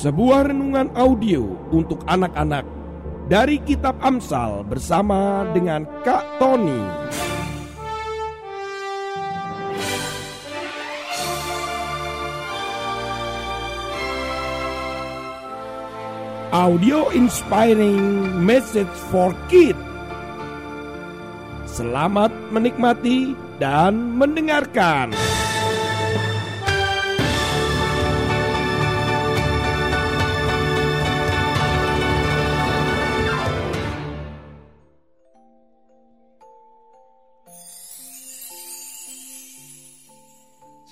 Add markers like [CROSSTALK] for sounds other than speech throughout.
Sebuah renungan audio untuk anak-anak dari Kitab Amsal bersama dengan Kak Tony. Audio inspiring message for kids. Selamat menikmati dan mendengarkan.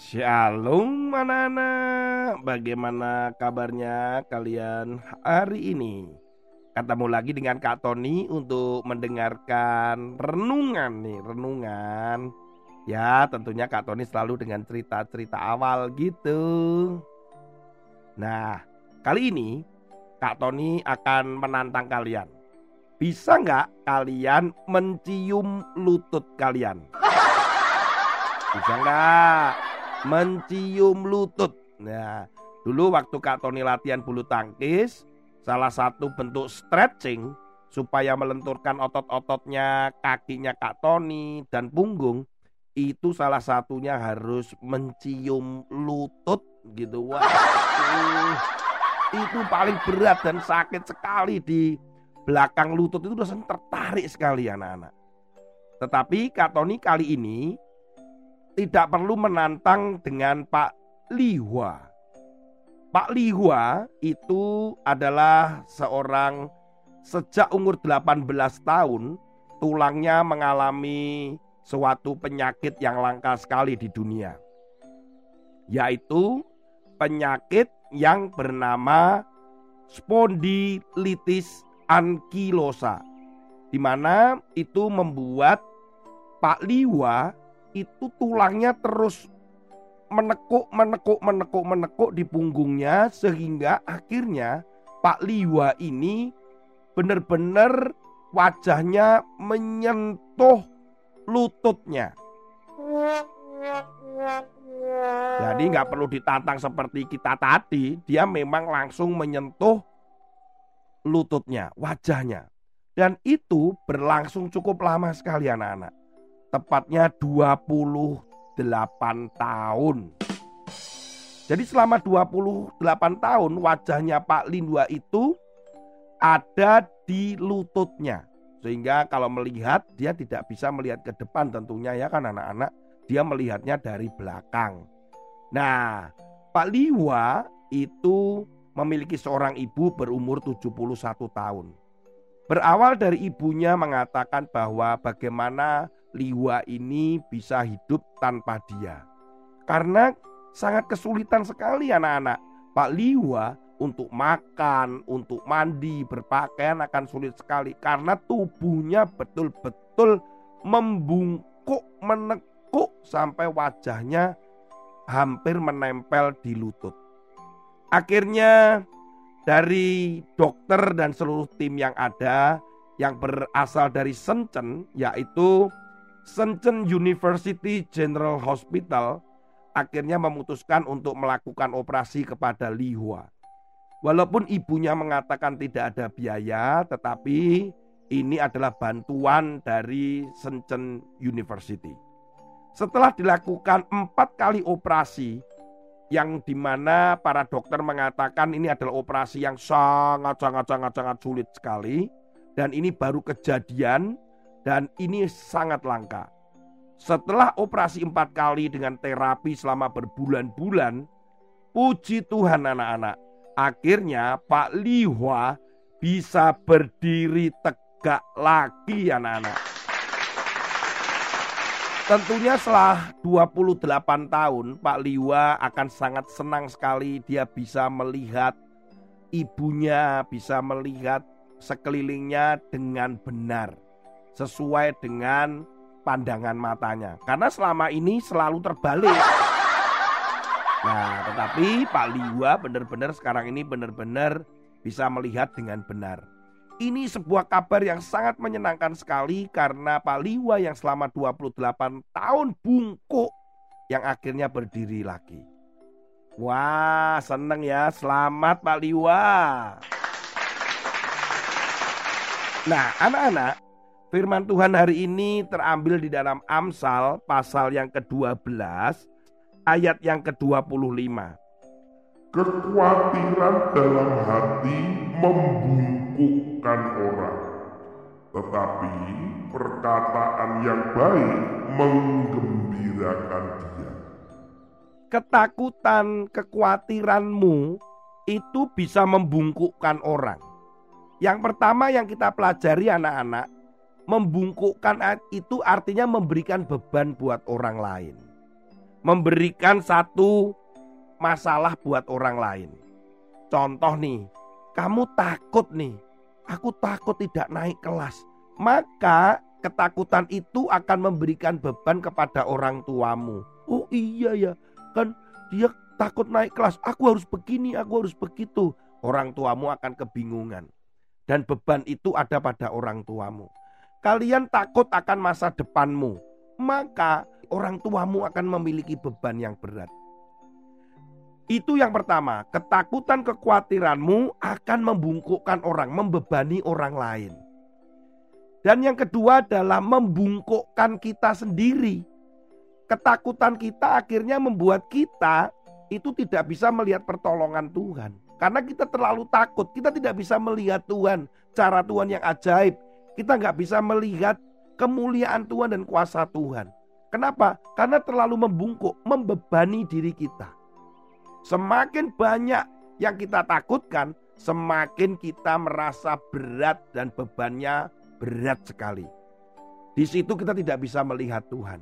Shalom anak-anak Bagaimana kabarnya kalian hari ini? Ketemu lagi dengan Kak Tony untuk mendengarkan renungan nih Renungan. Ya tentunya Kak Tony selalu dengan cerita-cerita awal gitu. Nah kali ini Kak Tony akan menantang kalian. Bisa nggak kalian mencium lutut kalian? Bisa nggak? Mencium lutut. Nah, dulu waktu Kak Tony latihan bulu tangkis, salah satu bentuk stretching supaya melenturkan otot-ototnya kakinya Kak Tony dan punggung itu salah satunya harus mencium lutut gitu. Wah, itu paling berat dan sakit sekali di belakang lutut itu rasanya tertarik sekali anak-anak. Tetapi Kak Tony kali ini tidak perlu menantang dengan Pak Lihua. Pak Lihua itu adalah seorang sejak umur 18 tahun tulangnya mengalami suatu penyakit yang langka sekali di dunia. Yaitu penyakit yang bernama spondilitis ankylosa. Di mana itu membuat Pak Liwa itu tulangnya terus menekuk, menekuk, menekuk, menekuk di punggungnya sehingga akhirnya Pak Liwa ini benar-benar wajahnya menyentuh lututnya. Jadi nggak perlu ditantang seperti kita tadi, dia memang langsung menyentuh lututnya, wajahnya. Dan itu berlangsung cukup lama sekali anak-anak tepatnya 28 tahun. Jadi selama 28 tahun wajahnya Pak Lindua itu ada di lututnya. Sehingga kalau melihat dia tidak bisa melihat ke depan tentunya ya kan anak-anak. Dia melihatnya dari belakang. Nah Pak Liwa itu memiliki seorang ibu berumur 71 tahun. Berawal dari ibunya mengatakan bahwa bagaimana Liwa ini bisa hidup tanpa dia. Karena sangat kesulitan sekali anak-anak. Pak Liwa untuk makan, untuk mandi, berpakaian akan sulit sekali karena tubuhnya betul-betul membungkuk, menekuk sampai wajahnya hampir menempel di lutut. Akhirnya dari dokter dan seluruh tim yang ada yang berasal dari Shenzhen yaitu Shenzhen University General Hospital akhirnya memutuskan untuk melakukan operasi kepada Li Hua. Walaupun ibunya mengatakan tidak ada biaya, tetapi ini adalah bantuan dari Shenzhen University. Setelah dilakukan empat kali operasi, yang di mana para dokter mengatakan ini adalah operasi yang sangat sangat sangat sangat sulit sekali, dan ini baru kejadian dan ini sangat langka. Setelah operasi empat kali dengan terapi selama berbulan-bulan, puji Tuhan anak-anak, akhirnya Pak Liwa bisa berdiri tegak lagi anak-anak. Tentunya setelah 28 tahun Pak Liwa akan sangat senang sekali dia bisa melihat ibunya, bisa melihat sekelilingnya dengan benar sesuai dengan pandangan matanya. Karena selama ini selalu terbalik. Nah, tetapi Pak Liwa benar-benar sekarang ini benar-benar bisa melihat dengan benar. Ini sebuah kabar yang sangat menyenangkan sekali karena Pak Liwa yang selama 28 tahun bungkuk yang akhirnya berdiri lagi. Wah, seneng ya. Selamat Pak Liwa. Nah, anak-anak, firman Tuhan hari ini terambil di dalam Amsal pasal yang ke-12 ayat yang ke-25. Kekhawatiran dalam hati membungkukkan orang, tetapi perkataan yang baik menggembirakan dia. Ketakutan, kekhawatiranmu itu bisa membungkukkan orang. Yang pertama yang kita pelajari anak-anak, membungkukkan itu artinya memberikan beban buat orang lain. Memberikan satu masalah buat orang lain. Contoh nih, kamu takut nih, aku takut tidak naik kelas. Maka ketakutan itu akan memberikan beban kepada orang tuamu. Oh iya ya, kan dia takut naik kelas. Aku harus begini, aku harus begitu. Orang tuamu akan kebingungan. Dan beban itu ada pada orang tuamu. Kalian takut akan masa depanmu. Maka orang tuamu akan memiliki beban yang berat. Itu yang pertama, ketakutan kekhawatiranmu akan membungkukkan orang, membebani orang lain. Dan yang kedua adalah membungkukkan kita sendiri. Ketakutan kita akhirnya membuat kita itu tidak bisa melihat pertolongan Tuhan. Karena kita terlalu takut, kita tidak bisa melihat Tuhan, cara Tuhan yang ajaib. Kita nggak bisa melihat kemuliaan Tuhan dan kuasa Tuhan. Kenapa? Karena terlalu membungkuk, membebani diri kita. Semakin banyak yang kita takutkan, semakin kita merasa berat dan bebannya berat sekali. Di situ kita tidak bisa melihat Tuhan.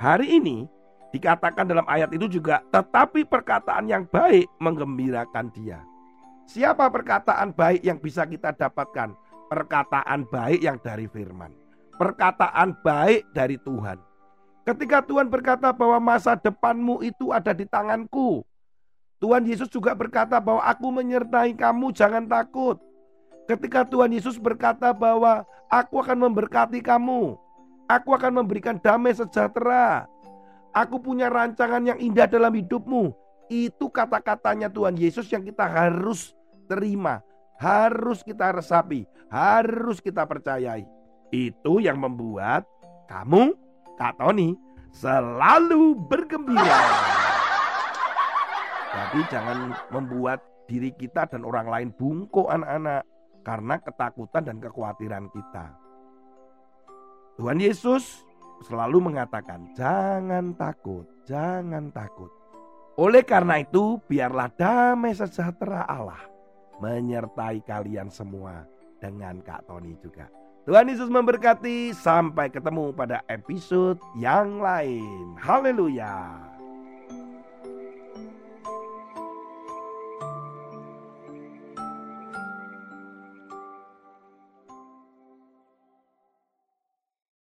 Hari ini dikatakan dalam ayat itu juga, tetapi perkataan yang baik menggembirakan dia. Siapa perkataan baik yang bisa kita dapatkan? Perkataan baik yang dari firman. Perkataan baik dari Tuhan. Ketika Tuhan berkata bahwa masa depanmu itu ada di tanganku, Tuhan Yesus juga berkata bahwa aku menyertai kamu, jangan takut. Ketika Tuhan Yesus berkata bahwa aku akan memberkati kamu, aku akan memberikan damai sejahtera, aku punya rancangan yang indah dalam hidupmu. Itu kata-katanya Tuhan Yesus yang kita harus terima, harus kita resapi, harus kita percayai. Itu yang membuat kamu, Kak Tony, selalu bergembira. [LAUGHS] Jadi jangan membuat diri kita dan orang lain bungkuk anak-anak karena ketakutan dan kekhawatiran kita. Tuhan Yesus selalu mengatakan, "Jangan takut, jangan takut." Oleh karena itu, biarlah damai sejahtera Allah menyertai kalian semua dengan Kak Tony juga. Tuhan Yesus memberkati. Sampai ketemu pada episode yang lain. Haleluya.